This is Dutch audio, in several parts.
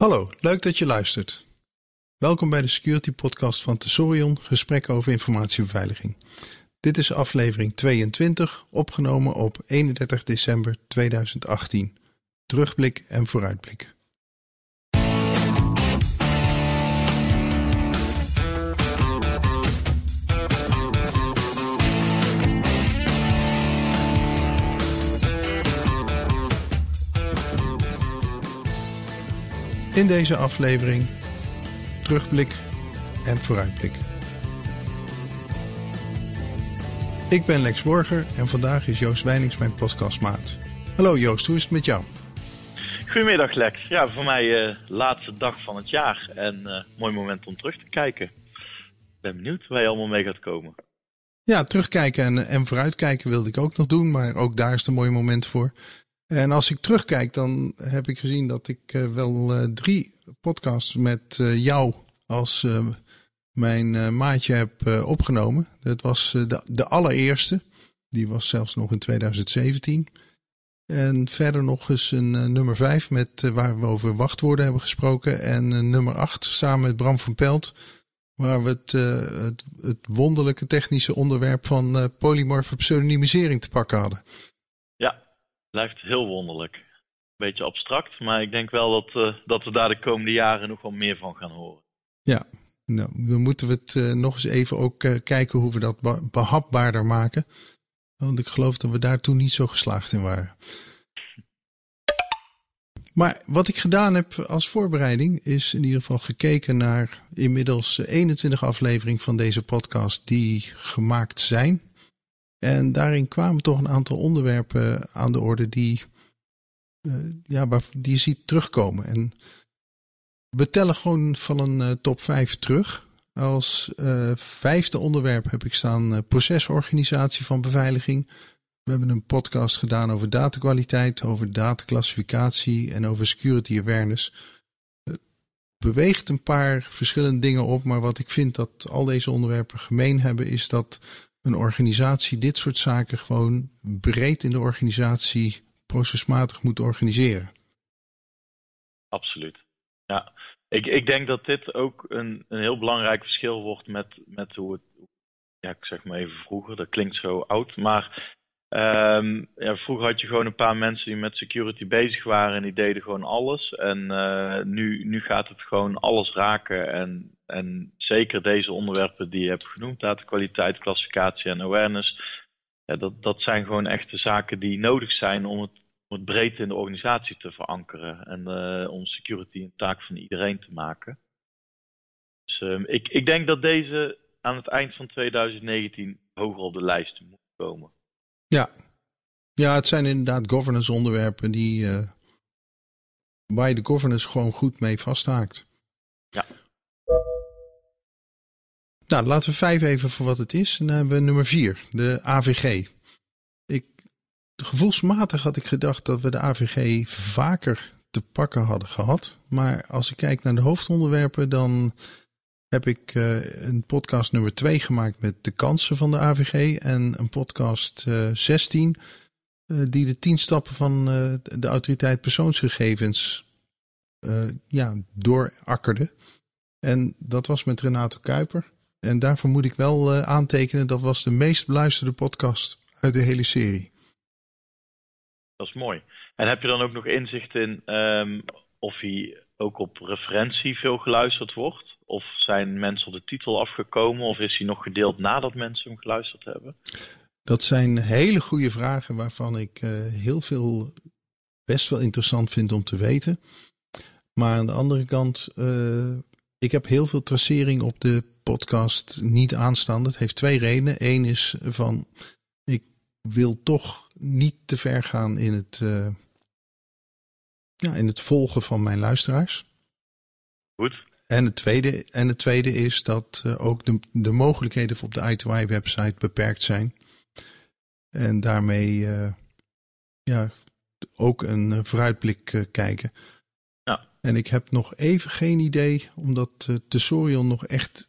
Hallo, leuk dat je luistert. Welkom bij de Security Podcast van Tesorion, gesprekken over informatiebeveiliging. Dit is aflevering 22, opgenomen op 31 december 2018. Terugblik en vooruitblik. In deze aflevering terugblik en vooruitblik. Ik ben Lex Borger en vandaag is Joost Wijnings mijn podcastmaat. Hallo Joost, hoe is het met jou? Goedemiddag Lex. Ja, voor mij uh, laatste dag van het jaar en uh, mooi moment om terug te kijken. Ik ben benieuwd waar je allemaal mee gaat komen. Ja, terugkijken en, en vooruitkijken wilde ik ook nog doen, maar ook daar is het een mooi moment voor. En als ik terugkijk, dan heb ik gezien dat ik uh, wel uh, drie podcasts met uh, jou als mijn maatje heb opgenomen. Dat was de, de allereerste. Die was zelfs nog in 2017. En verder nog eens een nummer 5 met waar we over wachtwoorden hebben gesproken. En nummer 8 samen met Bram van Pelt. Waar we het, het, het wonderlijke technische onderwerp van polymorfe pseudonymisering te pakken hadden blijft heel wonderlijk. Beetje abstract, maar ik denk wel dat, uh, dat we daar de komende jaren nog wel meer van gaan horen. Ja, nou, we moeten het uh, nog eens even ook uh, kijken hoe we dat behapbaarder maken. Want ik geloof dat we daar toen niet zo geslaagd in waren. Maar wat ik gedaan heb als voorbereiding is in ieder geval gekeken naar inmiddels 21 afleveringen van deze podcast die gemaakt zijn. En daarin kwamen toch een aantal onderwerpen aan de orde die, uh, ja, waar, die je ziet terugkomen. En we tellen gewoon van een uh, top 5 terug. Als uh, vijfde onderwerp heb ik staan procesorganisatie van beveiliging. We hebben een podcast gedaan over datakwaliteit, over dataclassificatie en over security awareness. Het beweegt een paar verschillende dingen op, maar wat ik vind dat al deze onderwerpen gemeen hebben, is dat een organisatie dit soort zaken gewoon breed in de organisatie procesmatig moet organiseren. Absoluut. Ja, ik, ik denk dat dit ook een, een heel belangrijk verschil wordt met, met hoe het, ja, ik zeg maar even vroeger, dat klinkt zo oud, maar Um, ja, vroeger had je gewoon een paar mensen die met security bezig waren en die deden gewoon alles. En uh, nu, nu gaat het gewoon alles raken. En, en zeker deze onderwerpen die je hebt genoemd, datakwaliteit, klassificatie en awareness. Ja, dat, dat zijn gewoon echte zaken die nodig zijn om het, om het breed in de organisatie te verankeren. En uh, om security een taak van iedereen te maken. Dus um, ik, ik denk dat deze aan het eind van 2019 hoger op de lijst moet komen. Ja. ja, het zijn inderdaad governance onderwerpen die, uh, waar je de governance gewoon goed mee vasthaakt. Ja. Nou, laten we vijf even voor wat het is. En dan hebben we nummer vier, de AVG. Ik, gevoelsmatig had ik gedacht dat we de AVG vaker te pakken hadden gehad. Maar als ik kijk naar de hoofdonderwerpen, dan heb ik uh, een podcast nummer 2 gemaakt met de kansen van de AVG. En een podcast uh, 16 uh, die de 10 stappen van de autoriteit persoonsgegevens ja, doorakkerde. En dat was met Renato Kuiper. En daarvoor moet ik wel aantekenen, dat was de meest beluisterde podcast uit de hele serie. Dat is mooi. En heb je dan ook nog inzicht in um, of hij ook op referentie veel geluisterd wordt? Of zijn mensen op de titel afgekomen? Of is hij nog gedeeld nadat mensen hem geluisterd hebben? Dat zijn hele goede vragen waarvan ik uh, heel veel best wel interessant vind om te weten. Maar aan de andere kant, uh, ik heb heel veel tracering op de podcast niet aanstaan. Dat heeft twee redenen. Eén is van, ik wil toch niet te ver gaan in het, uh, ja, in het volgen van mijn luisteraars. Goed. En het tweede, en het tweede is dat uh, ook de, de mogelijkheden op de I2I website beperkt zijn. En daarmee uh, ja, ook een vooruitblik kijken. Ja. En ik heb nog even geen idee, omdat Tesorion nog echt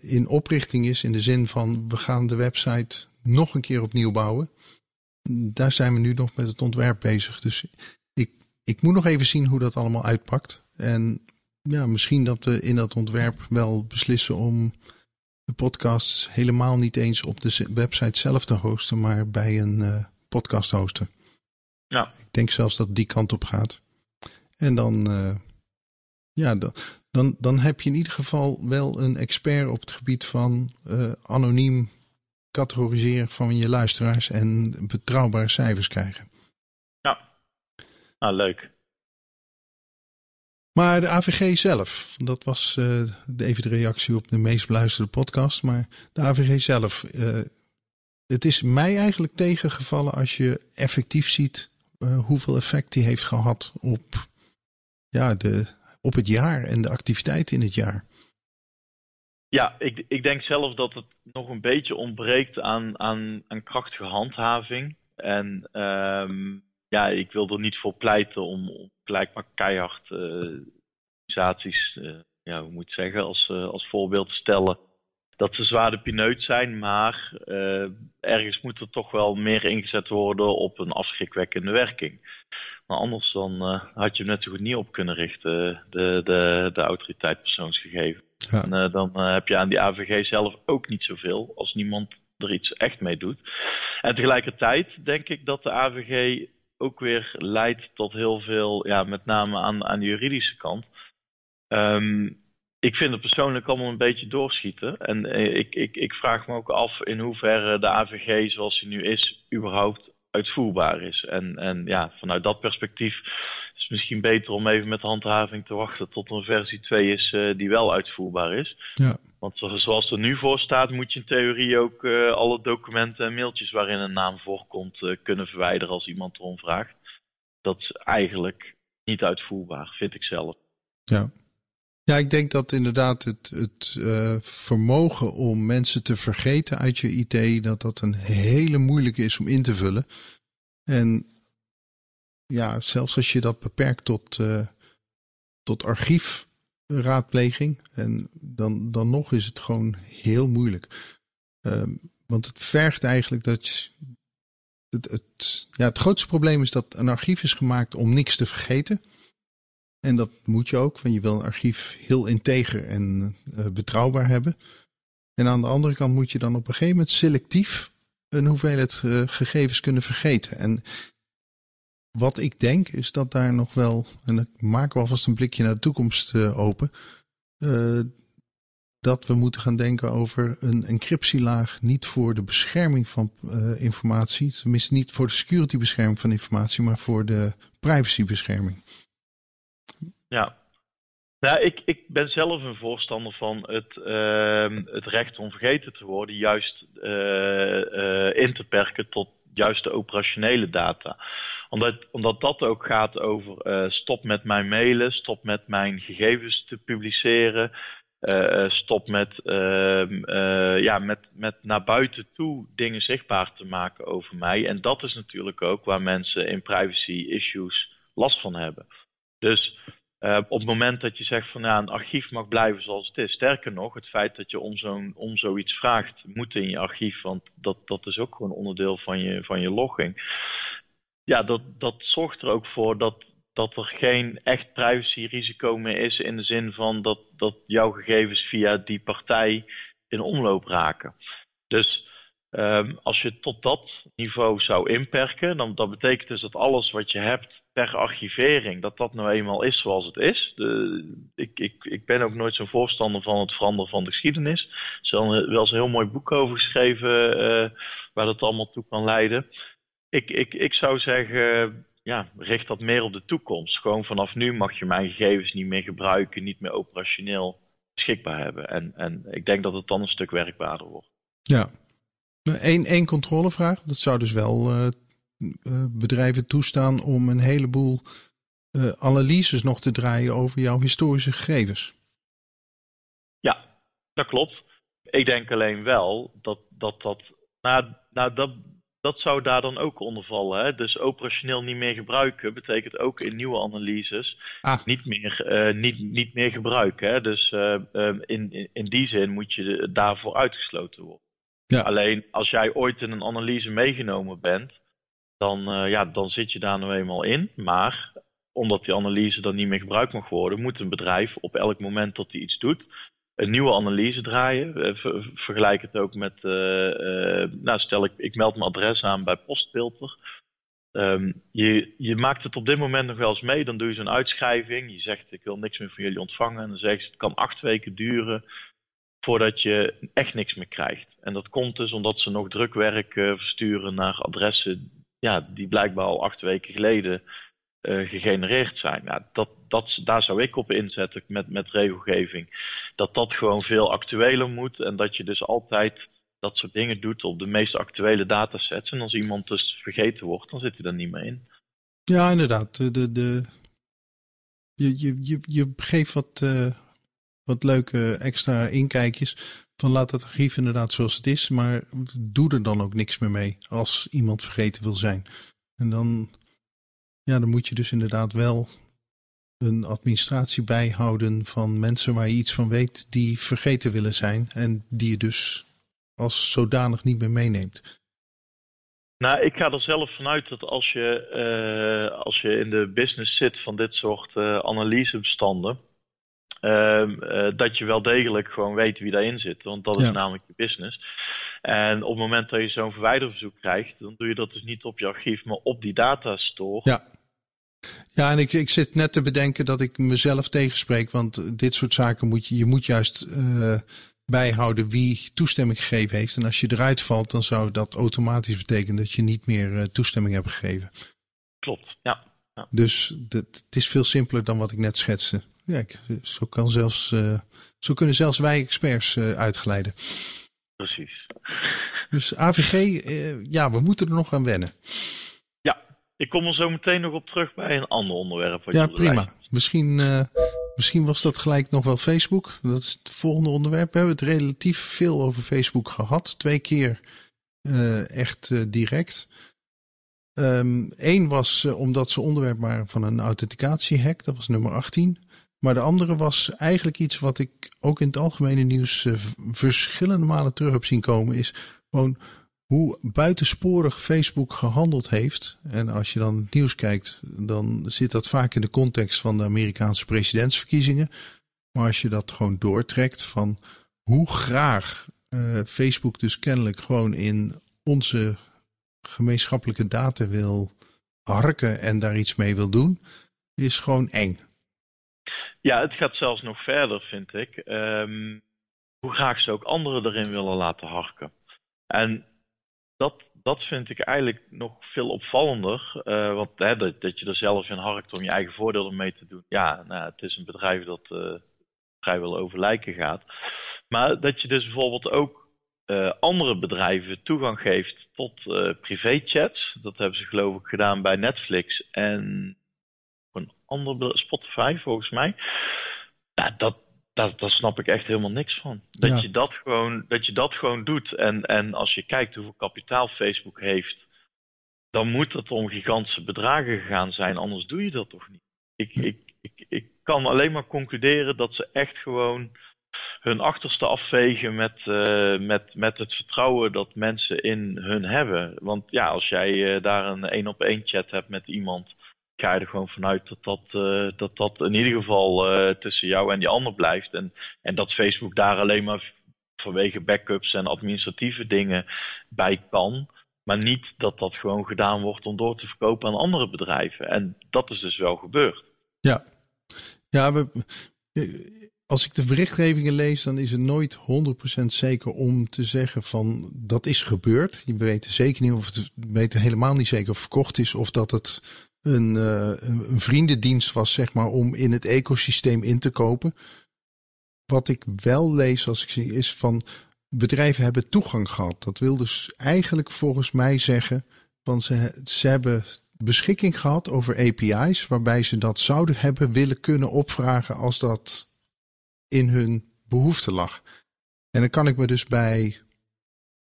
in oprichting is. In de zin van we gaan de website nog een keer opnieuw bouwen. Daar zijn we nu nog met het ontwerp bezig. Dus ik, ik moet nog even zien hoe dat allemaal uitpakt. En ja, misschien dat we in dat ontwerp wel beslissen om de podcasts helemaal niet eens op de website zelf te hosten, maar bij een uh, podcast hoster. Ja. Ik denk zelfs dat die kant op gaat. En dan, uh, ja, dan, dan, dan heb je in ieder geval wel een expert op het gebied van uh, anoniem categoriseren van je luisteraars en betrouwbare cijfers krijgen. Ja, nou leuk. Maar de AVG zelf, dat was uh, even de reactie op de meest beluisterde podcast. Maar de AVG zelf, uh, het is mij eigenlijk tegengevallen als je effectief ziet uh, hoeveel effect die heeft gehad op, ja, de, op het jaar en de activiteit in het jaar. Ja, ik, ik denk zelf dat het nog een beetje ontbreekt aan, aan, aan krachtige handhaving. En um, ja, ik wil er niet voor pleiten om, gelijk maar keihard uh, organisaties, uh, ja, hoe moet ik zeggen, als, uh, als voorbeeld te stellen. Dat ze zwaar de pineut zijn, maar ergens moet er toch wel meer ingezet worden op een afschrikwekkende werking. Maar anders dan had je hem net zo goed niet op kunnen richten, de, de, de autoriteit persoonsgegevens. Ja. En uh, dan uh, heb je aan die AVG zelf ook niet zoveel als niemand er iets echt mee doet. En tegelijkertijd denk ik dat de AVG ook weer leidt tot heel veel, ja, met name aan, aan de juridische kant. Um, ik vind het persoonlijk allemaal een beetje doorschieten. En ik, ik, ik vraag me ook af in hoeverre de AVG zoals die nu is, überhaupt uitvoerbaar is. En, en ja, vanuit dat perspectief is het misschien beter om even met handhaving te wachten tot een versie 2 is uh, die wel uitvoerbaar is. Ja. Want zoals er nu voor staat, moet je in theorie ook uh, alle documenten en mailtjes waarin een naam voorkomt uh, kunnen verwijderen als iemand erom vraagt. Dat is eigenlijk niet uitvoerbaar, vind ik zelf. Ja. Ja, ik denk dat inderdaad het, het uh, vermogen om mensen te vergeten uit je IT, dat dat een hele moeilijke is om in te vullen. En ja, zelfs als je dat beperkt tot, uh, tot archiefraadpleging, en dan, dan nog is het gewoon heel moeilijk. Um, want het vergt eigenlijk dat je, het, het, ja, het grootste probleem is dat een archief is gemaakt om niks te vergeten. En dat moet je ook, want je wil een archief heel integer en uh, betrouwbaar hebben. En aan de andere kant moet je dan op een gegeven moment selectief een hoeveelheid uh, gegevens kunnen vergeten. En wat ik denk is dat daar nog wel, en ik maak wel vast een blikje naar de toekomst uh, open, dat we moeten gaan denken over een encryptielaag niet voor de bescherming van informatie, tenminste niet voor de security bescherming van informatie, maar voor de privacybescherming. Ja. Nou, ik, ik ben zelf een voorstander van het, uh, het recht om vergeten te worden, juist uh, uh, in te perken tot juist de operationele data. Omdat, omdat dat ook gaat over stop met mijn mailen, stop met mijn gegevens te publiceren, stop met, ehm, ja, met, met naar buiten toe dingen zichtbaar te maken over mij. En dat is natuurlijk ook waar mensen in privacy issues last van hebben. Dus uh, op het moment dat je zegt van ja, een archief mag blijven zoals het is. Sterker nog, het feit dat je om, zo'n, om zoiets vraagt, moet in je archief, want dat, dat is ook gewoon onderdeel van je, van je logging. Ja, dat, dat zorgt er ook voor dat, dat er geen echt privacyrisico meer is in de zin van dat, dat jouw gegevens via die partij in omloop raken. Dus um, als je tot dat niveau zou inperken, dan dat betekent dus dat alles wat je hebt per archivering, dat dat nou eenmaal is zoals het is. De, ik, ik, ik ben ook nooit zo'n voorstander van het veranderen van de geschiedenis. Er is wel een, wel eens een heel mooi boek over geschreven uh, waar dat allemaal toe kan leiden. Ik, ik, ik zou zeggen, ja, richt dat meer op de toekomst. Gewoon vanaf nu mag je mijn gegevens niet meer gebruiken, niet meer operationeel beschikbaar hebben. En, en ik denk dat het dan een stuk werkbaarder wordt. Ja. Eén één controlevraag. Dat zou dus wel uh, bedrijven toestaan om een heleboel uh, analyses nog te draaien over jouw historische gegevens. Ja, dat klopt. Ik denk alleen wel dat dat. dat nou, nou dat, dat zou daar dan ook onder vallen. Hè? Dus operationeel niet meer gebruiken betekent ook in nieuwe analyses ah. niet, meer, uh, niet, niet meer gebruiken. Hè? Dus uh, in, in, in die zin moet je daarvoor uitgesloten worden. Ja. Alleen als jij ooit in een analyse meegenomen bent, dan, uh, ja, dan zit je daar nou eenmaal in. Maar omdat die analyse dan niet meer gebruikt mag worden, moet een bedrijf op elk moment dat hij iets doet, een nieuwe analyse draaien. vergelijk het ook met, nou stel ik, ik meld mijn adres aan bij Postfilter. Um, je, je, maakt het op dit moment nog wel eens mee. Dan doe je zo'n uitschrijving. Je zegt: Ik wil niks meer van jullie ontvangen. En dan zeg je: Het kan acht weken duren voordat je echt niks meer krijgt. En dat komt dus omdat ze nog drukwerk versturen naar adressen ja, die blijkbaar al acht weken geleden uh, gegenereerd zijn. Nou, dat, dat, daar zou ik op inzetten met, met regelgeving. Dat dat gewoon veel actueler moet en dat je dus altijd dat soort dingen doet op de meest actuele datasets. En als iemand dus vergeten wordt, dan zit hij er niet meer in. Ja, inderdaad. De, de, je, je, je, je geeft wat, uh, wat leuke extra inkijkjes. Van laat het archief inderdaad zoals het is, maar doe er dan ook niks meer mee als iemand vergeten wil zijn. En dan, ja, dan moet je dus inderdaad wel een administratie bijhouden van mensen waar je iets van weet die vergeten willen zijn en die je dus als zodanig niet meer meeneemt? Nou, ik ga er zelf vanuit dat als je, uh, als je in de business zit van dit soort uh, analysebestanden, uh, dat je wel degelijk gewoon weet wie daarin zit. Want dat is namelijk je business. En op het moment dat je zo'n verwijderverzoek krijgt, dan doe je dat dus niet op je archief, maar op die datastore. Ja. Ja, en ik, ik zit net te bedenken dat ik mezelf tegenspreek, want dit soort zaken moet je, je moet juist bijhouden wie toestemming gegeven heeft. En als je eruit valt, dan zou dat automatisch betekenen dat je niet meer uh, toestemming hebt gegeven. Klopt, ja. ja. Dus het is veel simpeler dan wat ik net schetste. Ja, zo, kan zelfs, uh, zo kunnen zelfs wij experts uh, uitgeleiden. Precies. Dus AVG, ja, we moeten er nog aan wennen. Ja, ik kom er zo meteen nog op terug bij een ander onderwerp. ja, prima. Misschien Misschien was dat gelijk nog wel Facebook. Dat is het volgende onderwerp. We hebben het relatief veel over Facebook gehad. Twee keer echt direct. Eén ehm, was uh, omdat ze onderwerp waren van een authenticatiehack. Dat was nummer 18. Maar de andere was eigenlijk iets wat ik ook in het algemene nieuws verschillende malen terug heb zien komen. Is gewoon hoe buitensporig Facebook gehandeld heeft. En als je dan het nieuws kijkt, dan zit dat vaak in de context van de Amerikaanse presidentsverkiezingen. Maar als je dat gewoon doortrekt van hoe graag uh, Facebook dus kennelijk gewoon in onze gemeenschappelijke data wil harken en daar iets mee wil doen, is gewoon eng. Ja, het gaat zelfs nog verder, vind ik. Um, hoe graag ze ook anderen erin willen laten harken. En dat, dat vind ik eigenlijk nog veel opvallender. Uh, want hè, dat, je er zelf in harkt om je eigen voordelen mee te doen. Ja, nou, het is een bedrijf dat uh, vrijwel over lijken gaat. Maar dat je dus bijvoorbeeld ook uh, andere bedrijven toegang geeft tot privéchats. Dat hebben ze geloof ik gedaan bij Netflix en andere Spotify volgens mij. Ja, dat, daar, daar snap ik echt helemaal niks van. Dat, je, dat, gewoon, dat je dat gewoon doet. En, en als je kijkt hoeveel kapitaal Facebook heeft, dan moet het om gigantische bedragen gegaan zijn. Anders doe je dat toch niet. Ik, ik, ik, ik kan alleen maar concluderen dat ze echt gewoon hun achterste afvegen met, uh, met, met het vertrouwen dat mensen in hun hebben. Want ja, als jij uh, daar een één op één chat hebt met iemand ga je er gewoon vanuit dat dat, uh, dat, dat in ieder geval uh, tussen jou en die ander blijft. En, en dat Facebook daar alleen maar vanwege backups en administratieve dingen bij kan. Maar niet dat dat gewoon gedaan wordt om door te verkopen aan andere bedrijven. En dat is dus wel gebeurd. Ja, ja we, als ik de berichtgevingen lees, dan is het nooit 100% zeker om te zeggen van dat is gebeurd. Je weet zeker niet of het weet helemaal niet zeker of verkocht is of dat het een, uh, een vriendendienst was, zeg maar, om in het ecosysteem in te kopen. Wat ik wel lees als ik zie, is van bedrijven hebben toegang gehad. Dat wil dus eigenlijk volgens mij zeggen, van ze, ze hebben beschikking gehad over API's, waarbij ze dat zouden hebben willen kunnen opvragen als dat in hun behoefte lag. En dan kan ik me dus bij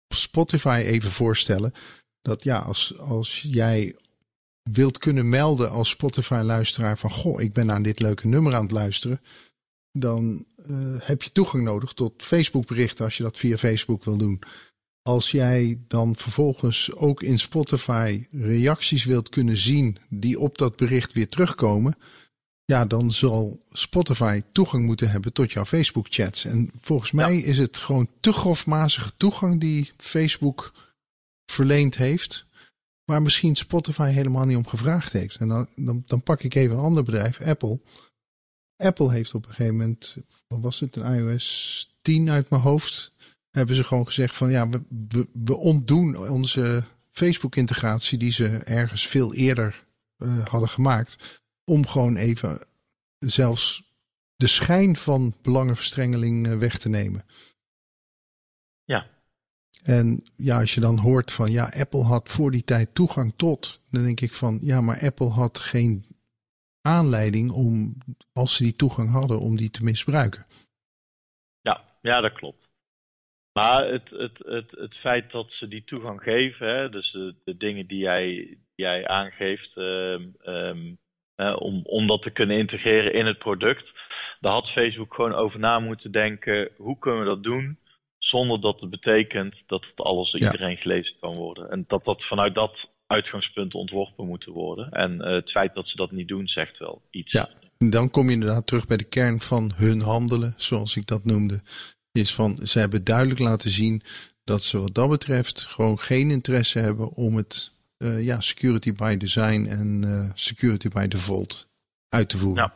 Spotify even voorstellen dat ja, als, als jij wilt kunnen melden als Spotify-luisteraar van goh, ik ben naar dit leuke nummer aan het luisteren, dan uh, heb je toegang nodig tot Facebook-berichten als je dat via Facebook wil doen. als jij dan vervolgens ook in Spotify reacties wilt kunnen zien die op dat bericht weer terugkomen, ja, dan zal Spotify toegang moeten hebben tot jouw Facebook chats. En volgens mij is het gewoon te grofmazige toegang die Facebook verleend heeft, waar misschien Spotify helemaal niet om gevraagd heeft. En dan, dan, dan pak ik even een ander bedrijf, Apple. Apple heeft op een gegeven moment, wat was het, een iOS 10 uit mijn hoofd, hebben ze gewoon gezegd van ja, we, we, we ontdoen onze Facebook-integratie die ze ergens veel eerder uh, hadden gemaakt, om gewoon even zelfs de schijn van belangenverstrengeling uh, weg te nemen. En ja, als je dan hoort van ja, Apple had voor die tijd toegang tot, dan denk ik van ja, maar Apple had geen aanleiding om, als ze die toegang hadden, om die te misbruiken. Ja, ja dat klopt. Maar het, het, het, het feit dat ze die toegang geven, hè, dus de, dingen die jij, die jij aangeeft, um, uh, om, om dat te kunnen integreren in het product, daar had Facebook gewoon over na moeten denken, hoe kunnen we dat doen, zonder dat het betekent dat het alles door ja. iedereen gelezen kan worden. En dat dat vanuit dat uitgangspunt ontworpen moet worden. En uh, het feit dat ze dat niet doen, zegt wel iets. Ja, dan kom je inderdaad terug bij de kern van hun handelen, zoals ik dat noemde is van ze hebben duidelijk laten zien dat ze wat dat betreft gewoon geen interesse hebben om het uh, ja, security by design en uh, security by default uit te voeren. Ja.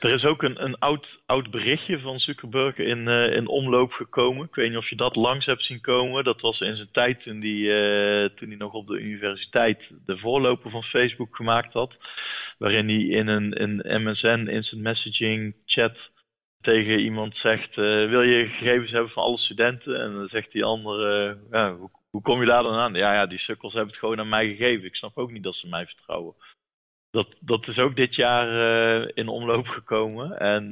Er is ook een, een oud, oud berichtje van Zuckerberg in, uh, in omloop gekomen. Ik weet niet of je dat langs hebt zien komen. Dat was in zijn tijd toen hij, toen hij nog op de universiteit de voorloper van Facebook gemaakt had. Waarin hij in een, MSN instant messaging chat tegen iemand zegt: uh, Wil je gegevens hebben van alle studenten? En dan zegt die ander: uh, ja, hoe, hoe, kom je daar dan aan? Ja, ja, die sukkels hebben het gewoon aan mij gegeven. Ik snap ook niet dat ze mij vertrouwen. Dat, dat is ook dit jaar uh, in omloop gekomen. En,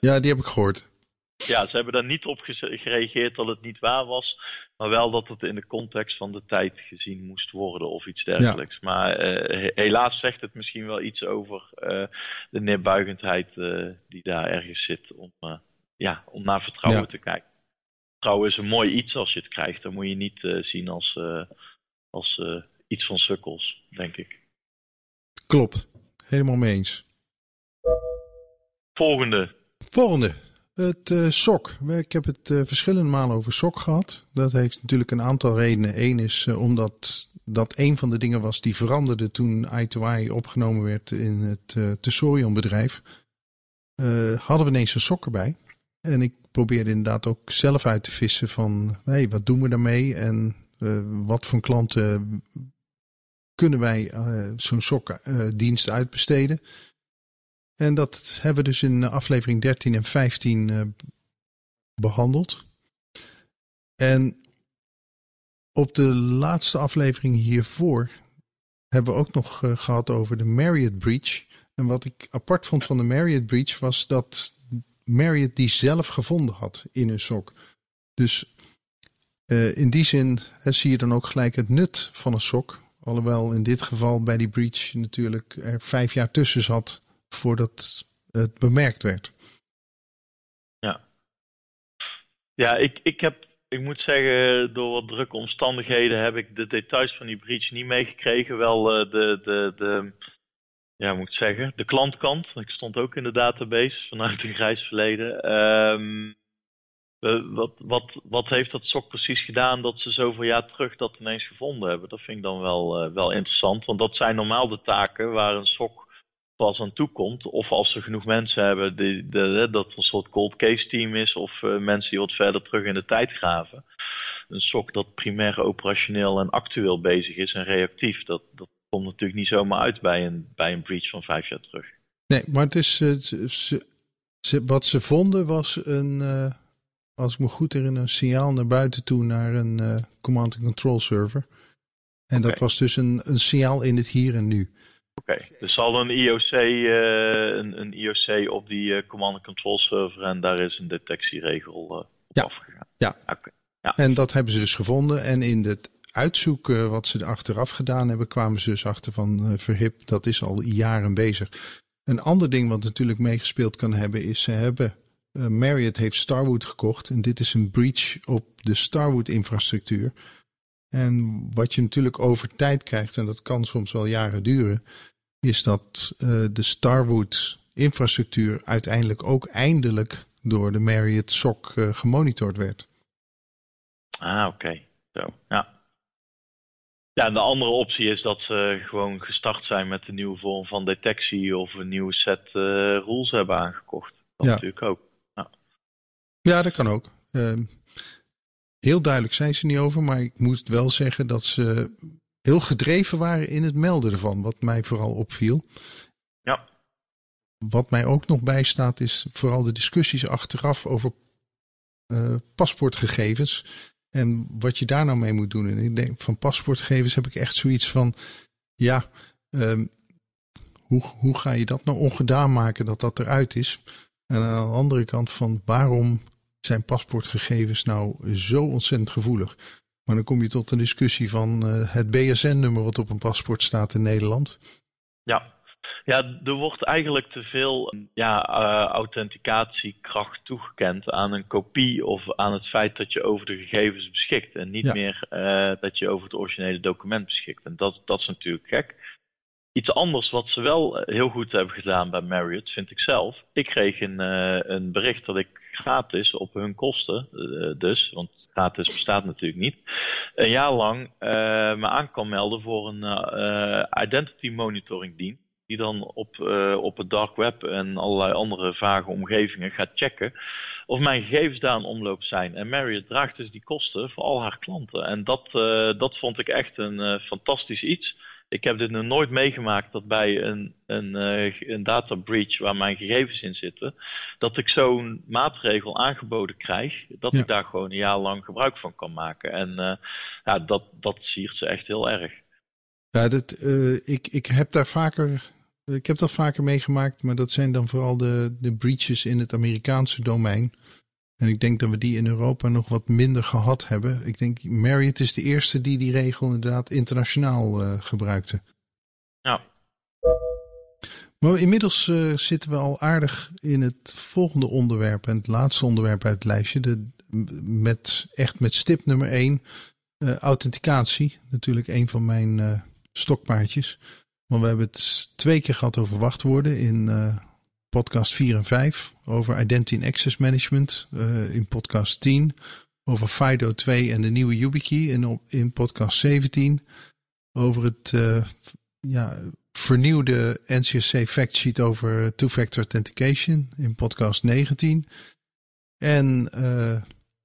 ja, die heb ik gehoord. Ja, ze hebben daar niet op gereageerd dat het niet waar was. Maar wel dat het in de context van de tijd gezien moest worden of iets dergelijks. Ja. Maar uh, helaas zegt het misschien wel iets over de neerbuigendheid die daar ergens zit om, ja, om naar vertrouwen ja. te kijken. Vertrouwen is een mooi iets als je het krijgt. Dan moet je niet zien als, als iets van sukkels, denk ik. Klopt, helemaal mee eens. Volgende. Volgende. Het uh, SOC. Ik heb het uh, verschillende malen over SOC gehad. Dat heeft natuurlijk een aantal redenen. Eén is uh, omdat dat een van de dingen was die veranderde toen I2I opgenomen werd in het Tesorion bedrijf. hadden we ineens een SOC erbij. En ik probeerde inderdaad ook zelf uit te vissen van hey, wat doen we daarmee en wat voor klanten kunnen wij zo'n SOC-dienst uitbesteden. En dat hebben we dus in aflevering 13 en 15 uh, behandeld. En op de laatste aflevering hiervoor hebben we ook nog gehad over de Marriott Breach. En wat ik apart vond van de Marriott Breach was dat Marriott die zelf gevonden had in hun sok. Dus in die zin zie je dan ook gelijk het nut van een sok. Alhoewel in dit geval bij die breach natuurlijk er vijf jaar tussen zat voordat het bemerkt werd. Ja, ja ik, ik heb, ik moet zeggen, door wat drukke omstandigheden heb ik de details van die breach niet meegekregen. Wel uh, de, de, de, ja, moet ik zeggen, de klantkant. Ik stond ook in de database vanuit een grijs verleden. Uh, wat, wat, wat heeft dat SOC precies gedaan dat ze zoveel jaar terug dat ineens gevonden hebben? Dat vind ik dan wel, uh, wel interessant, want dat zijn normaal de taken waar een SOC pas aan toe komt. Of als ze genoeg mensen hebben die, de, dat een soort cold case team is. Of uh, mensen die wat verder terug in de tijd graven. Een SOC dat primair operationeel en actueel bezig is en reactief. Dat, dat komt natuurlijk niet zomaar uit bij een, bij een breach van vijf jaar terug. Nee, maar het is, wat ze vonden was een, als ik me goed herinner, een signaal naar buiten toe naar een command and control server. En okay. dat was dus een, een signaal in het hier en nu. Oké, okay. er zal een IOC, uh, een, een, IOC op die uh, command and control server en daar is een detectieregel uh, op ja. afgegaan. Ja. Okay. ja, en dat hebben ze dus gevonden. En in het uitzoeken wat ze er achteraf gedaan hebben, kwamen ze dus achter van Verhip, dat is al jaren bezig. Een ander ding wat natuurlijk meegespeeld kan hebben, is ze hebben Marriott heeft Starwood gekocht en dit is een breach op de Starwood-infrastructuur. En wat je natuurlijk over tijd krijgt, en dat kan soms wel jaren duren, is dat de Starwood-infrastructuur uiteindelijk ook eindelijk door de Marriott SOC gemonitord werd. Ah, oké. Zo, ja. Ja, en de andere optie is dat ze gewoon gestart zijn met een nieuwe vorm van detectie of een nieuwe set uh, rules hebben aangekocht. Dat ja. natuurlijk ook. Ja. dat kan ook. Uh, heel duidelijk zijn ze niet over, maar ik moet wel zeggen dat ze heel gedreven waren in het melden ervan, wat mij vooral opviel. Ja. Wat mij ook nog bijstaat is vooral de discussies achteraf over uh, paspoortgegevens. En wat je daar nou mee moet doen. En ik denk van paspoortgevers heb ik echt zoiets van. Ja, um, hoe, hoe ga je dat nou ongedaan maken dat dat eruit is? En aan de andere kant van waarom zijn paspoortgegevens nou zo ontzettend gevoelig? Maar dan kom je tot een discussie van uh, het BSN-nummer wat op een paspoort staat in Nederland. Ja, ja, er wordt eigenlijk te veel ja, uh, authenticatiekracht toegekend aan een kopie of aan het feit dat je over de gegevens beschikt. En niet meer uh, dat je over het originele document beschikt. En dat, dat is natuurlijk gek. Iets anders wat ze wel heel goed hebben gedaan bij Marriott, vind ik zelf. Ik kreeg een, uh, een bericht dat ik gratis op hun kosten, dus, want gratis bestaat natuurlijk niet, een jaar lang me aan kan melden voor een identity monitoring dienst die dan op, op het dark web en allerlei andere vage omgevingen gaat checken of mijn gegevens daar in omloop zijn. En Marriott draagt dus die kosten voor al haar klanten. En dat, dat vond ik echt een fantastisch iets. Ik heb dit nog nooit meegemaakt dat bij een, een, een data breach waar mijn gegevens in zitten, dat ik zo'n maatregel aangeboden krijg, dat ja. ik daar gewoon een jaar lang gebruik van kan maken. En ja, dat, dat siert ze echt heel erg. Ja, dat, uh, ik, ik heb daar vaker. Ik heb dat vaker meegemaakt, maar dat zijn dan vooral de, de breaches in het Amerikaanse domein. En ik denk dat we die in Europa nog wat minder gehad hebben. Ik denk Marriott is de eerste die die regel inderdaad internationaal uh, gebruikte. Ja. Maar inmiddels uh, zitten we al aardig in het volgende onderwerp en het laatste onderwerp uit het lijstje. De, met, echt met stip nummer 1, authenticatie. Natuurlijk een van mijn stokpaardjes. Maar we hebben het twee keer gehad over wachtwoorden in podcast 4 en 5. Over Identity and Access Management uh, in podcast 10. Over FIDO 2 en de nieuwe YubiKey in, in podcast 17. Over het uh, ja, vernieuwde NCSC factsheet over two-factor authentication in podcast 19. En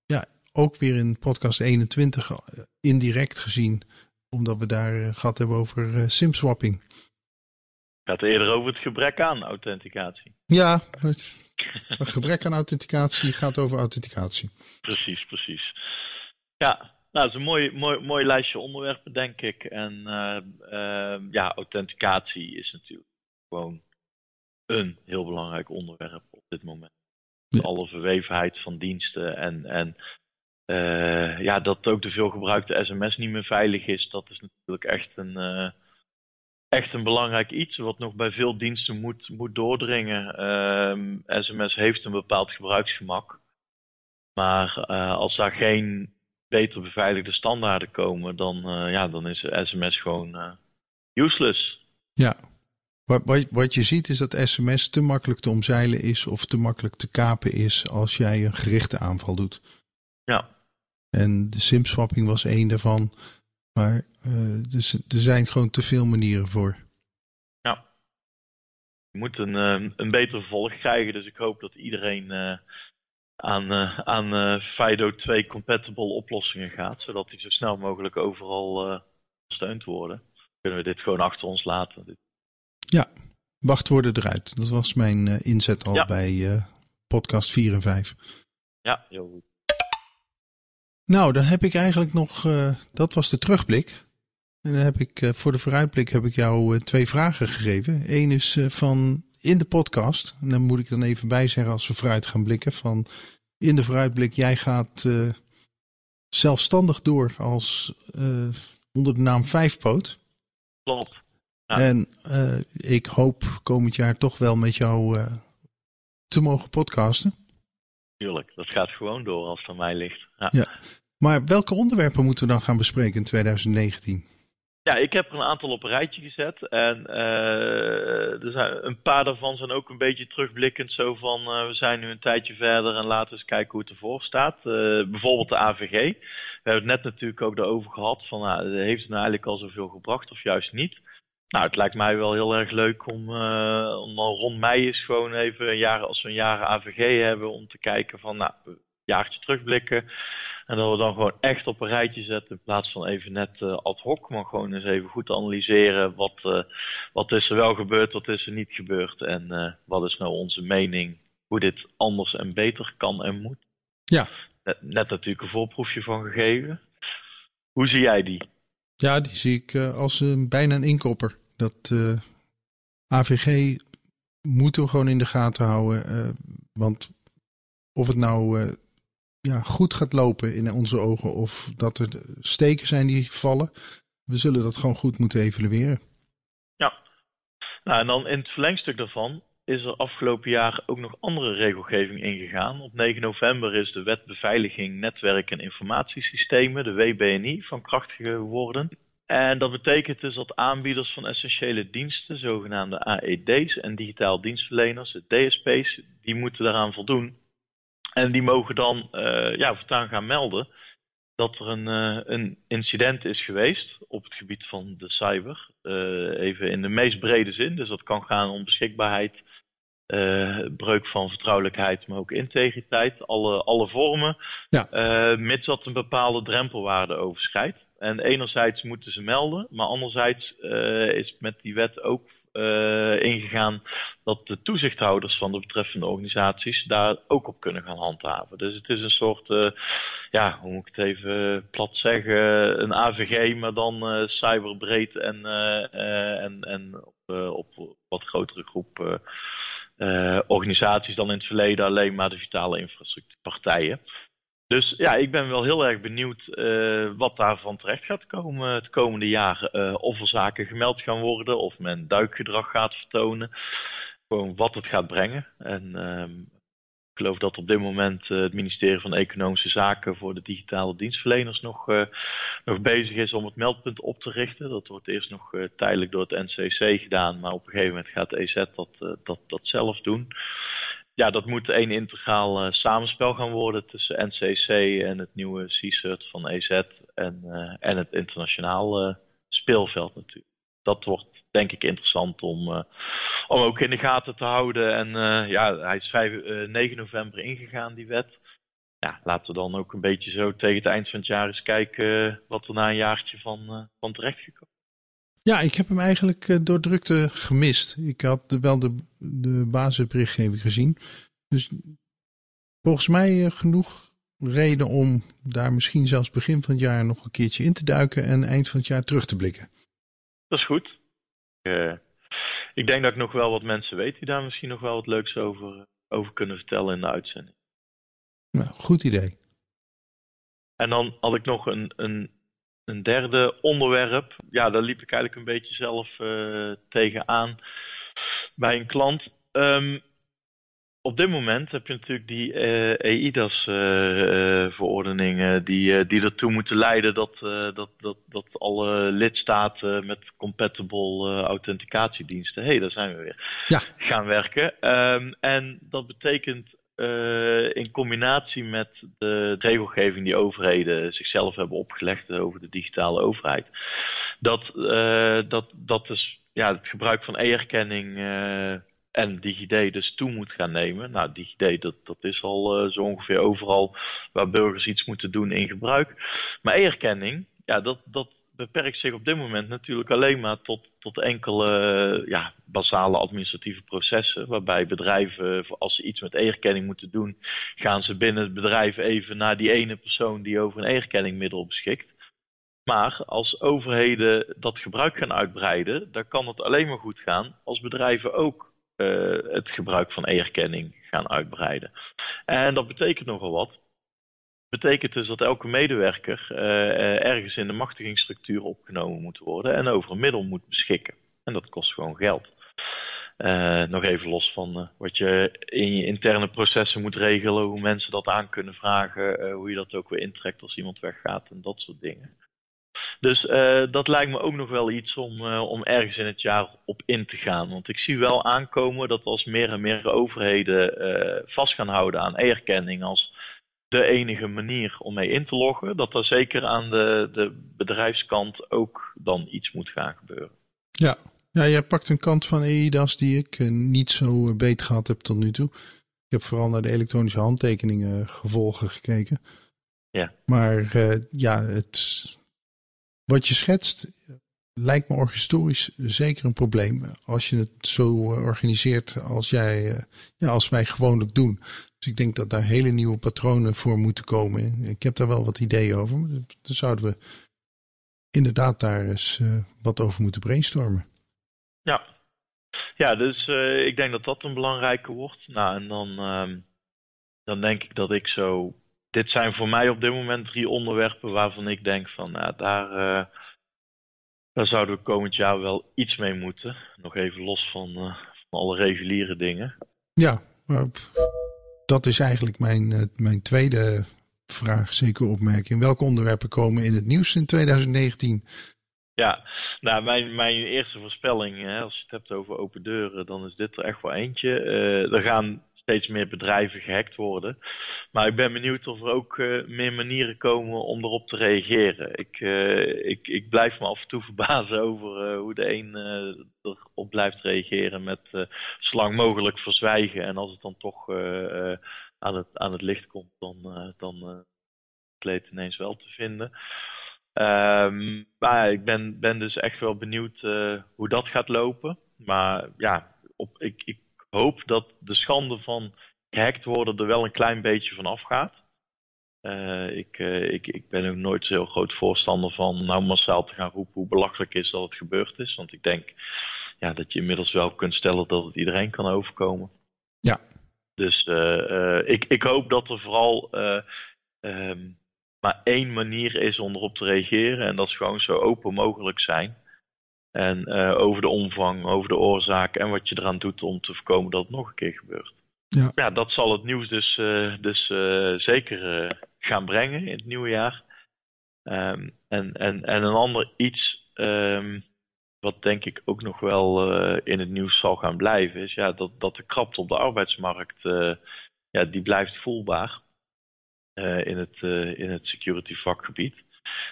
ja, ook weer in podcast 21 indirect gezien omdat we daar eh, gehad hebben over uh, simswapping. Het gaat eerder over het gebrek aan authenticatie. Ja, het, gebrek aan authenticatie gaat over authenticatie. Precies, precies. Ja, nou, dat is een mooi, mooi, mooi lijstje onderwerpen, denk ik. En uh, uh, ja, authenticatie is natuurlijk gewoon een heel belangrijk onderwerp op dit moment. Ja. Alle verwevenheid van diensten en, en uh, ja, dat ook de veelgebruikte sms niet meer veilig is, dat is natuurlijk echt een, uh, echt een belangrijk iets wat nog bij veel diensten moet, moet doordringen. Sms heeft een bepaald gebruiksgemak. Maar uh, als daar geen beter beveiligde standaarden komen, dan, ja, dan is sms gewoon useless. Ja, wat, wat, wat je ziet is dat sms te makkelijk te omzeilen is of te makkelijk te kapen is als jij een gerichte aanval doet. Ja, en de simswapping was één daarvan. Maar uh, dus, er zijn gewoon te veel manieren voor. Ja. Je moet een, uh, een beter vervolg krijgen. Dus ik hoop dat iedereen uh, aan, aan FIDO 2 compatible oplossingen gaat. Zodat die zo snel mogelijk overal gesteund worden. Kunnen we dit gewoon achter ons laten. Ja, wachtwoorden eruit. Dat was mijn inzet al ja. bij podcast 4 en 5. Ja, heel goed. Nou, dan heb ik eigenlijk nog, uh, dat was de terugblik. En dan heb ik uh, voor de vooruitblik heb ik jou uh, twee vragen gegeven. Eén is van in de podcast. En dan moet ik dan even bij zeggen als we vooruit gaan blikken. Van in de vooruitblik, jij gaat zelfstandig door als onder de naam Vijfpoot. Klopt. Ja. En ik hoop komend jaar toch wel met jou te mogen podcasten. Tuurlijk, dat gaat gewoon door als het aan mij ligt. Ja. ja. Maar welke onderwerpen moeten we dan gaan bespreken in 2019? Ja, ik heb er een aantal op een rijtje gezet. En uh, er zijn, een paar daarvan zijn ook een beetje terugblikkend. Zo van, uh, we zijn nu een tijdje verder en laten we eens kijken hoe het ervoor staat. Uh, bijvoorbeeld de AVG. We hebben het net natuurlijk ook daarover gehad. Van, nou, heeft het nou eigenlijk al zoveel gebracht of juist niet? Nou, het lijkt mij wel heel erg leuk om, om rond mei eens gewoon even een jaar, als we een jaar AVG hebben, om te kijken van, nou, een jaartje terugblikken. En dat we dan gewoon echt op een rijtje zetten in plaats van even net uh, ad hoc. Maar gewoon eens even goed analyseren wat, uh, wat is er wel gebeurd, wat is er niet gebeurd. En uh, wat is nou onze mening hoe dit anders en beter kan en moet. Ja. Net, net natuurlijk een voorproefje van gegeven. Hoe zie jij die? Ja, die zie ik als een, bijna een inkopper. Dat AVG moeten we gewoon in de gaten houden. want of het nou ja, goed gaat lopen in onze ogen of dat er steken zijn die vallen. We zullen dat gewoon goed moeten evalueren. Ja, nou, en dan in het verlengstuk daarvan is er afgelopen jaar ook nog andere regelgeving ingegaan. Op 9 november is de Wet Beveiliging Netwerk en Informatiesystemen, de WBNI, van kracht geworden. En dat betekent dus dat aanbieders van essentiële diensten, zogenaamde AED's en digitaal dienstverleners, de DSP's, die moeten daaraan voldoen. En die mogen dan uh, ja, voortaan gaan melden dat er een, uh, een, incident is geweest op het gebied van de cyber. Uh, even in de meest brede zin. Dus dat kan gaan om beschikbaarheid, breuk van vertrouwelijkheid, maar ook integriteit. Alle, alle vormen. Ja. mits dat een bepaalde drempelwaarde overschrijdt. En enerzijds moeten ze melden, maar anderzijds is met die wet ook uh, ingegaan dat de toezichthouders van de betreffende organisaties daar ook op kunnen gaan handhaven. Dus het is een soort, uh, ja, hoe moet ik het even plat zeggen, een AVG, maar dan uh, cyberbreed en, en, en op, op wat grotere groep organisaties dan in het verleden alleen maar de vitale infrastructuurpartijen. Dus ja, ik ben wel heel erg benieuwd uh, wat daarvan terecht gaat komen het komende jaar. Uh, of er zaken gemeld gaan worden, of men duikgedrag gaat vertonen. Gewoon wat het gaat brengen. En uh, ik geloof dat op dit moment het ministerie van Economische Zaken voor de digitale dienstverleners nog, nog bezig is om het meldpunt op te richten. Dat wordt eerst nog tijdelijk door het NCC gedaan, maar op een gegeven moment gaat de EZ dat, dat, dat zelf doen ja, dat moet een integraal uh, samenspel gaan worden tussen NCC en het nieuwe CSURT van EZ en, uh, en het internationaal uh, speelveld natuurlijk. Dat wordt denk ik interessant om, om ook in de gaten te houden. En ja, hij is 5, 9 november ingegaan, die wet. Ja, laten we dan ook een beetje zo tegen het eind van het jaar eens kijken wat er na een jaartje van, van terecht gekomen. Ja, ik heb hem eigenlijk uh, door drukte gemist. Ik had wel de, de basisberichtgeving gezien. Dus volgens mij uh, genoeg reden om daar misschien zelfs begin van het jaar nog een keertje in te duiken en eind van het jaar terug te blikken. Dat is goed. Uh, ik denk dat ik nog wel wat mensen weet die daar misschien nog wel wat leuks over, over kunnen vertellen in de uitzending. Nou, goed idee. En dan had ik nog een, een een derde onderwerp, ja, daar liep ik eigenlijk een beetje zelf uh, tegenaan bij een klant. Um, op dit moment heb je natuurlijk die uh, EIDAS-verordeningen uh, die, die ertoe moeten leiden dat, dat, dat, dat alle lidstaten met compatible authenticatiediensten, hé, hey, daar zijn we weer, ja. gaan werken. Um, en dat betekent uh, in combinatie met de regelgeving die overheden zichzelf hebben opgelegd over de digitale overheid, dat, uh, dat, dat dus ja, het gebruik van e-erkenning uh, en DigiD dus toe moet gaan nemen. Nou, DigiD dat, dat is al zo ongeveer overal waar burgers iets moeten doen in gebruik. Maar e-erkenning, ja, dat, dat beperkt zich op dit moment natuurlijk alleen maar tot, tot enkele ja, basale administratieve processen. Waarbij bedrijven, als ze iets met e-erkenning moeten doen, gaan ze binnen het bedrijf even naar die ene persoon die over een e-erkenningmiddel beschikt. Maar als overheden dat gebruik gaan uitbreiden, dan kan het alleen maar goed gaan als bedrijven ook uh, het gebruik van e-erkenning gaan uitbreiden. En dat betekent nogal wat betekent dus dat elke medewerker uh, ergens in de machtigingsstructuur opgenomen moet worden en over een middel moet beschikken. En dat kost gewoon geld. nog even los van wat je in je interne processen moet regelen, hoe mensen dat aan kunnen vragen, hoe je dat ook weer intrekt als iemand weggaat en dat soort dingen. Dus dat lijkt me ook nog wel iets om, om ergens in het jaar op in te gaan. Want ik zie wel aankomen dat als meer en meer overheden vast gaan houden aan e-erkenning als de enige manier om mee in te loggen, dat er zeker aan de, de bedrijfskant ook dan iets moet gaan gebeuren. Ja. ja, jij pakt een kant van EIDAS die ik eh, niet zo uh, beet gehad heb tot nu toe. Ik heb vooral naar de elektronische handtekeningen gevolgen gekeken. Ja. Maar uh, ja, het, wat je schetst lijkt me historisch zeker een probleem. Als je het zo organiseert als, jij, ja, als wij gewoonlijk doen. Dus ik denk dat daar hele nieuwe patronen voor moeten komen. Ik heb daar wel wat ideeën over. Maar dan zouden we inderdaad daar eens uh, wat over moeten brainstormen. Ja, ja dus uh, ik denk dat dat een belangrijke wordt. Nou, en dan, uh, dan denk ik dat ik zo. Dit zijn voor mij op dit moment drie onderwerpen waarvan ik denk van nou, daar, uh, daar zouden we komend jaar wel iets mee moeten. Nog even los van, van alle reguliere dingen. Ja, maar dat is eigenlijk mijn, eh, mijn tweede vraag, zeker opmerking. Welke onderwerpen komen in het nieuws in 2019? Ja, nou, mijn, mijn eerste voorspelling, hè, als je het hebt over open deuren, dan is dit er echt wel eentje. Uh, er gaan steeds meer bedrijven gehackt worden. Maar ik ben benieuwd of er ook uh, meer manieren komen om erop te reageren. Ik, uh, ik, ik blijf me af en toe verbazen over uh, hoe de een erop blijft reageren met zo lang mogelijk verzwijgen. En als het dan toch aan, het, aan het licht komt, dan, dan het ineens wel te vinden. Um, maar ik ben, ben dus echt wel benieuwd hoe dat gaat lopen. Maar ja, op, ik, ik hoop dat de schande van gehackt worden er wel een klein beetje van afgaat. Uh, ik, uh, ik, ik ben ook nooit zo heel groot voorstander van nou massaal te gaan roepen hoe belachelijk is dat het gebeurd is. Want ik denk ja, dat je inmiddels wel kunt stellen dat het iedereen kan overkomen. Ja. Dus uh, ik, ik hoop dat er vooral um, maar één manier is om erop te reageren. En dat is gewoon zo open mogelijk zijn. En uh, over de omvang, over de oorzaak en wat je eraan doet om te voorkomen dat het nog een keer gebeurt. Ja, ja dat zal het nieuws dus, uh, dus uh, zeker gaan brengen in het nieuwe jaar. Um, en, en, en een ander iets, um, wat denk ik ook nog wel in het nieuws zal gaan blijven, is ja, dat, dat de krapte op de arbeidsmarkt, ja, die blijft voelbaar in, het, in het security vakgebied.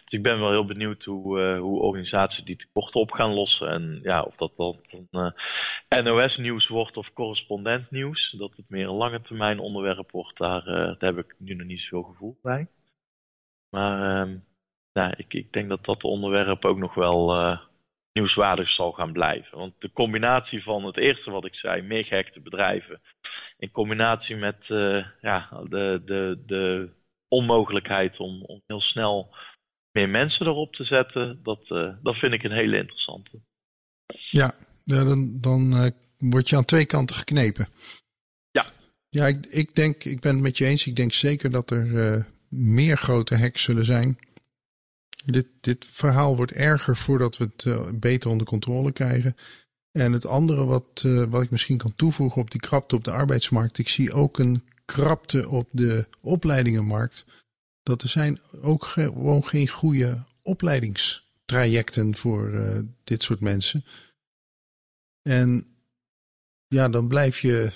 Dus ik ben wel heel benieuwd hoe, uh, hoe organisaties die tekorten op gaan lossen. En ja, of dat dan uh, eh, NOS-nieuws wordt of correspondent-nieuws. Dat het meer een lange termijn onderwerp wordt, daar, uh, daar heb ik nu nog niet zoveel gevoel bij. Maar nou, ik, ik denk dat dat onderwerp ook nog wel nieuwswaardig zal gaan blijven. Want de combinatie van het eerste wat ik zei, meer gehechte bedrijven, in combinatie met ja, de, de, de onmogelijkheid om, om heel snel meer mensen erop te zetten, dat, uh, dat vind ik een hele interessante. Ja, dan, dan uh, word je aan twee kanten geknepen. Ja. Ja, ik, ik denk, ik ben het met je eens. Ik denk zeker dat er uh, meer grote hacks zullen zijn. Dit, dit verhaal wordt erger voordat we het beter onder controle krijgen. En het andere wat, wat ik misschien kan toevoegen op die krapte op de arbeidsmarkt. Ik zie ook een krapte op de opleidingenmarkt dat er zijn ook gewoon geen goede opleidingstrajecten voor uh, dit soort mensen. En ja, dan blijf je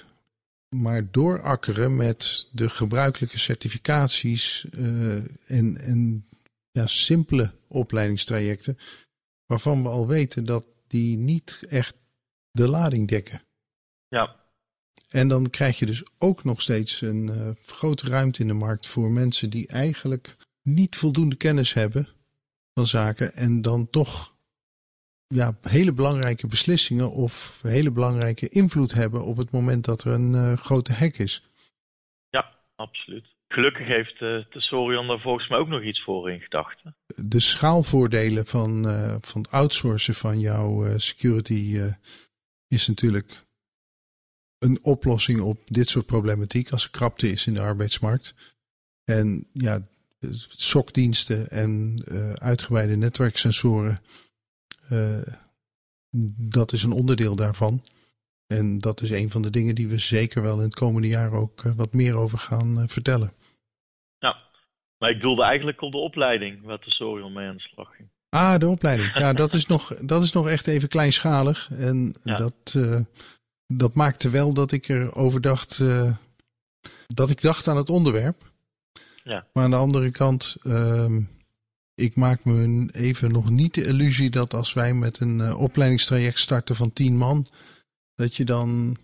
maar doorakkeren met de gebruikelijke certificaties uh, en, en ja, simpele opleidingstrajecten, waarvan we al weten dat die niet echt de lading dekken. Ja. En dan krijg je dus ook nog steeds een uh, grote ruimte in de markt voor mensen die eigenlijk niet voldoende kennis hebben van zaken en dan toch ja, hele belangrijke beslissingen of hele belangrijke invloed hebben op het moment dat er een uh, grote hack is. Ja, absoluut. Gelukkig heeft uh, de Sorion daar volgens mij ook nog iets voor in gedachten. De schaalvoordelen van, uh, van het outsourcen van jouw security is natuurlijk een oplossing op dit soort problematiek als er krapte is in de arbeidsmarkt. En ja, SOC-diensten en uh, uitgebreide netwerksensoren, uh, dat is een onderdeel daarvan. En dat is een van de dingen die we zeker wel in het komende jaar ook wat meer over gaan vertellen. Ja, maar ik doelde eigenlijk op de opleiding waar Tesorial mee aan de slag ging. Ah, de opleiding. Ja, dat is nog, dat is nog echt even kleinschalig. En dat, dat maakte wel dat ik erover dacht. Uh, dat ik dacht aan het onderwerp. Ja. Maar aan de andere kant, uh, ik maak me even nog niet de illusie dat als wij met een uh, opleidingstraject starten van tien man, dat je dan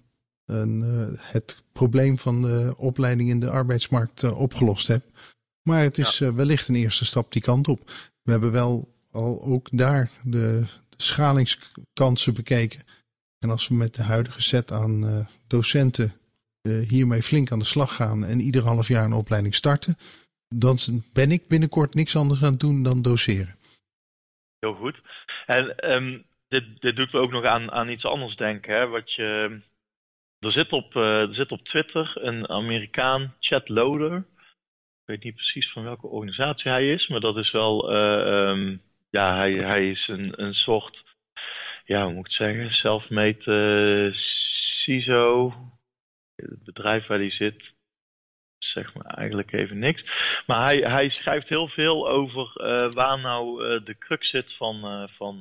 een, het probleem van de opleiding in de arbeidsmarkt opgelost hebt. Maar het is ja. wellicht een eerste stap die kant op. We hebben wel al ook daar de, de schalingskansen bekeken. En als we met de huidige set aan uh, docenten uh, hiermee flink aan de slag gaan en ieder half jaar een opleiding starten, dan ben ik binnenkort niks anders aan het doen dan doseren. Heel goed. En um, dit, doet me ook nog aan, aan iets anders denken. Hè? Wat je, er, zit op, uh, er zit op Twitter een Amerikaan, Chad Loader. Ik weet niet precies van welke organisatie hij is, maar dat is wel um, ja, hij, hij is een, een soort, ja, hoe moet ik zeggen, self-made uh, CISO. Het bedrijf waar hij zit, zeg maar eigenlijk even niks. Maar hij, hij schrijft heel veel over uh, waar nou uh, de crux zit van, van,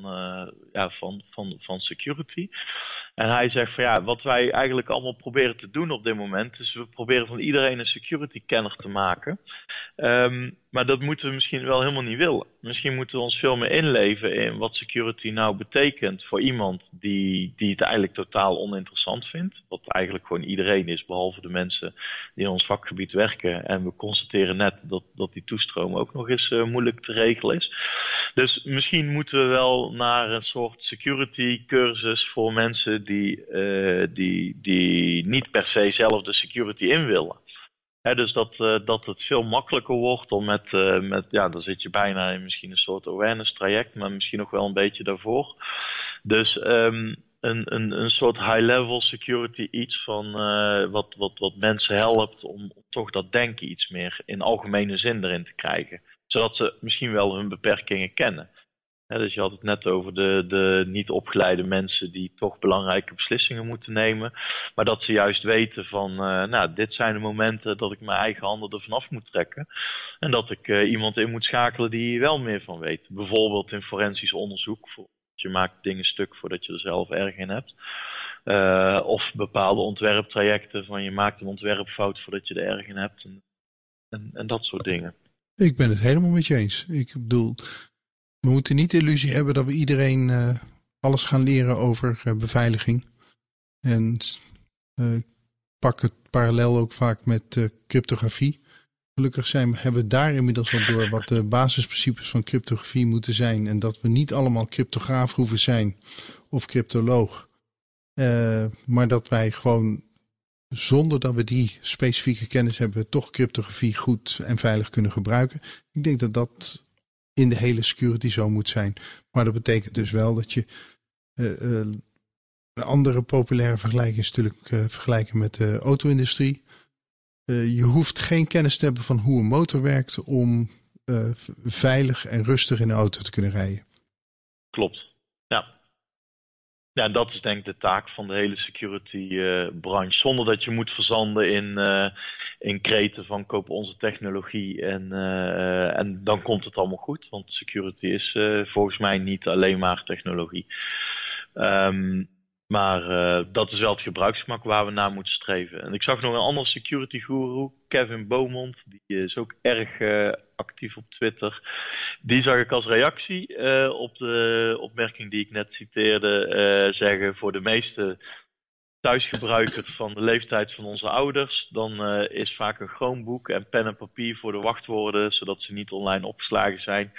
ja, van, van, van security. En hij zegt van ja, wat wij eigenlijk allemaal proberen te doen op dit moment, is we proberen van iedereen een security kenner te maken. Um, maar dat moeten we misschien wel helemaal niet willen. Misschien moeten we ons veel meer inleven in wat security nou betekent voor iemand die, die het eigenlijk totaal oninteressant vindt. Wat eigenlijk gewoon iedereen is, behalve de mensen die in ons vakgebied werken. En we constateren net dat, dat die toestroom ook nog eens uh, moeilijk te regelen is. Dus misschien moeten we wel naar een soort security cursus voor mensen die, uh, die, die niet per se zelf de security in willen. Dus dat, uh, dat het veel makkelijker wordt om met, uh, met, ja, dan zit je bijna in misschien een soort awareness traject, maar misschien nog wel een beetje daarvoor. Dus um, een, een, een soort high-level security iets van wat, wat, wat mensen helpt om toch dat denken iets meer in algemene zin erin te krijgen. Zodat ze misschien wel hun beperkingen kennen. Dus je had het net over de, de niet opgeleide mensen die toch belangrijke beslissingen moeten nemen. Maar dat ze juist weten van, uh, nou, dit zijn de momenten dat ik mijn eigen handen ervan af moet trekken. En dat ik uh, iemand in moet schakelen die wel meer van weet. Bijvoorbeeld in forensisch onderzoek. Je maakt dingen stuk voordat je er zelf erg in hebt. Uh, of bepaalde ontwerptrajecten van je maakt een ontwerpfout voordat je er erg in hebt. En, en, en dat soort dingen. Ik ben het helemaal met je eens. Ik bedoel, we moeten niet de illusie hebben dat we iedereen uh, alles gaan leren over uh, beveiliging. En uh, pak het parallel ook vaak met cryptografie. Gelukkig zijn, hebben we daar inmiddels wel door wat de basisprincipes van cryptografie moeten zijn. En dat we niet allemaal cryptograaf hoeven zijn of cryptoloog. maar dat wij gewoon zonder dat we die specifieke kennis hebben, toch cryptografie goed en veilig kunnen gebruiken. Ik denk dat dat in de hele security zo moet zijn. Maar dat betekent dus wel dat je uh, uh, een andere populaire vergelijking is natuurlijk uh, vergelijken met de auto-industrie. je hoeft geen kennis te hebben van hoe een motor werkt om veilig en rustig in een auto te kunnen rijden. Klopt. Ja. Dat is denk ik de taak van de hele security branche. Zonder dat je moet verzanden in in kreten van koop onze technologie en, uh, en dan komt het allemaal goed. Want security is uh, volgens mij niet alleen maar technologie. Um, maar uh, dat is wel het gebruiksgemak waar we naar moeten streven. En ik zag nog een andere security guru, Kevin Beaumont. Die is ook erg uh, actief op Twitter. Die zag ik als reactie uh, op de opmerking die ik net citeerde zeggen... voor de meeste thuisgebruikers van de leeftijd van onze ouders, dan uh, is vaak een Chromebook en pen en papier voor de wachtwoorden, zodat ze niet online opgeslagen zijn,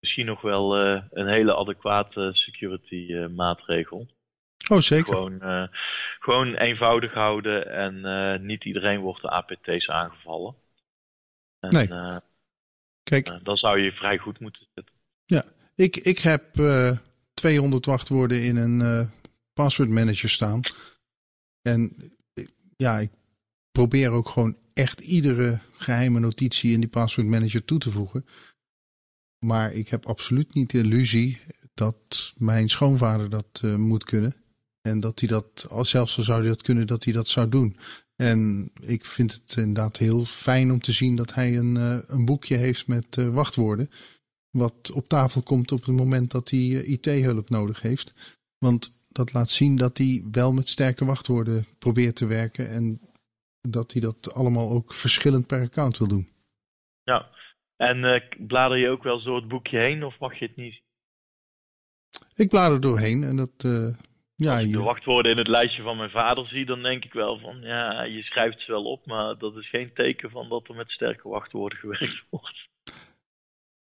misschien nog wel een hele adequate security maatregel. Oh, zeker. Gewoon, gewoon eenvoudig houden en niet iedereen wordt de APT's aangevallen. En, nee. Kijk. dan zou je vrij goed moeten zitten. Ja, ik, ik heb 200 wachtwoorden in een password manager staan. En ja, ik probeer ook gewoon echt iedere geheime notitie in die password manager toe te voegen. Maar ik heb absoluut niet de illusie dat mijn schoonvader dat uh, moet kunnen. En dat hij dat, zelfs al zou hij dat kunnen, dat hij dat zou doen. En ik vind het inderdaad heel fijn om te zien dat hij een, een boekje heeft met wachtwoorden. Wat op tafel komt op het moment dat hij IT-hulp nodig heeft. Want dat laat zien dat hij wel met sterke wachtwoorden probeert te werken. En dat hij dat allemaal ook verschillend per account wil doen. Ja, en uh, blader je ook wel zo het boekje heen of mag je het niet? Ik blader doorheen en dat... Uh, ja, Als ik de wachtwoorden in het lijstje van mijn vader zie, dan denk ik wel van... Ja, je schrijft ze wel op, maar dat is geen teken van dat er met sterke wachtwoorden gewerkt wordt.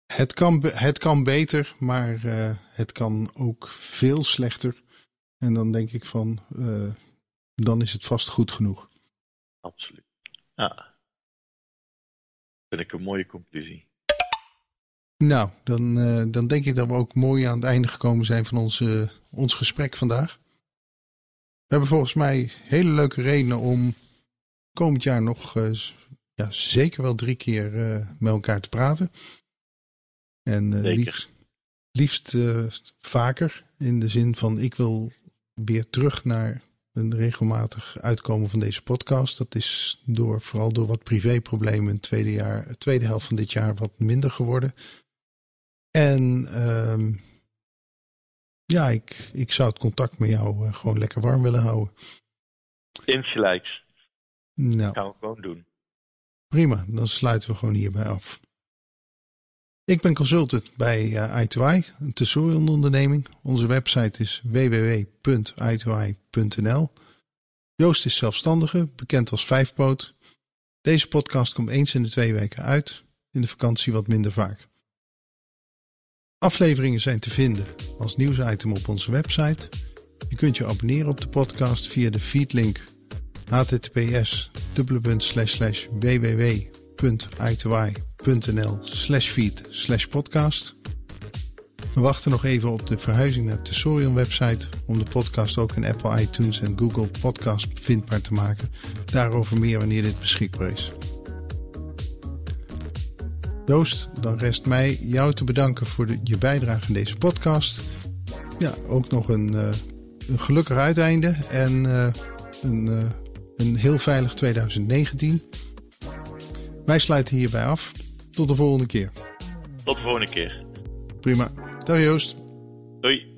Het kan, het kan beter, maar uh, het kan ook veel slechter. En dan denk ik van, uh, dan is het vast goed genoeg. Absoluut. Ja. Vind ik een mooie conclusie. Nou, dan, uh, dan denk ik dat we ook mooi aan het einde gekomen zijn van ons, ons gesprek vandaag. We hebben volgens mij hele leuke redenen om komend jaar nog ja, zeker wel drie keer met elkaar te praten. En liefst, liefst vaker in de zin van ik wil weer terug naar een regelmatig uitkomen van deze podcast. Dat is door, vooral door wat privéproblemen het tweede, jaar, tweede helft van dit jaar wat minder geworden. En uh, ja, ik, ik zou het contact met jou uh, gewoon lekker warm willen houden. Insgelijks. Nou. Dat gaan we gewoon doen. Prima, dan sluiten we gewoon hierbij af. Ik ben consultant bij uh, i2i, een tesorion-onderneming. Onze website is www.i2i.nl. Joost is zelfstandige, bekend als vijfpoot. Deze podcast komt eens in de twee weken uit, in de vakantie wat minder vaak. Afleveringen zijn te vinden als nieuwsitem op onze website. Je kunt je abonneren op de podcast via de feedlink https www.i2i.nl nl slash feed slash podcast. We wachten nog even op de verhuizing naar de Tesorion website om de podcast ook in Apple iTunes en Google Podcast vindbaar te maken. Daarover meer wanneer dit beschikbaar is. Joost, dan rest mij jou te bedanken voor de, je bijdrage in deze podcast. Ja, ook nog een, uh, een gelukkig uiteinde en uh, een, uh, een heel veilig 2019. Wij sluiten hierbij af. Tot de volgende keer. Tot de volgende keer. Prima. Dag Joost. Doei.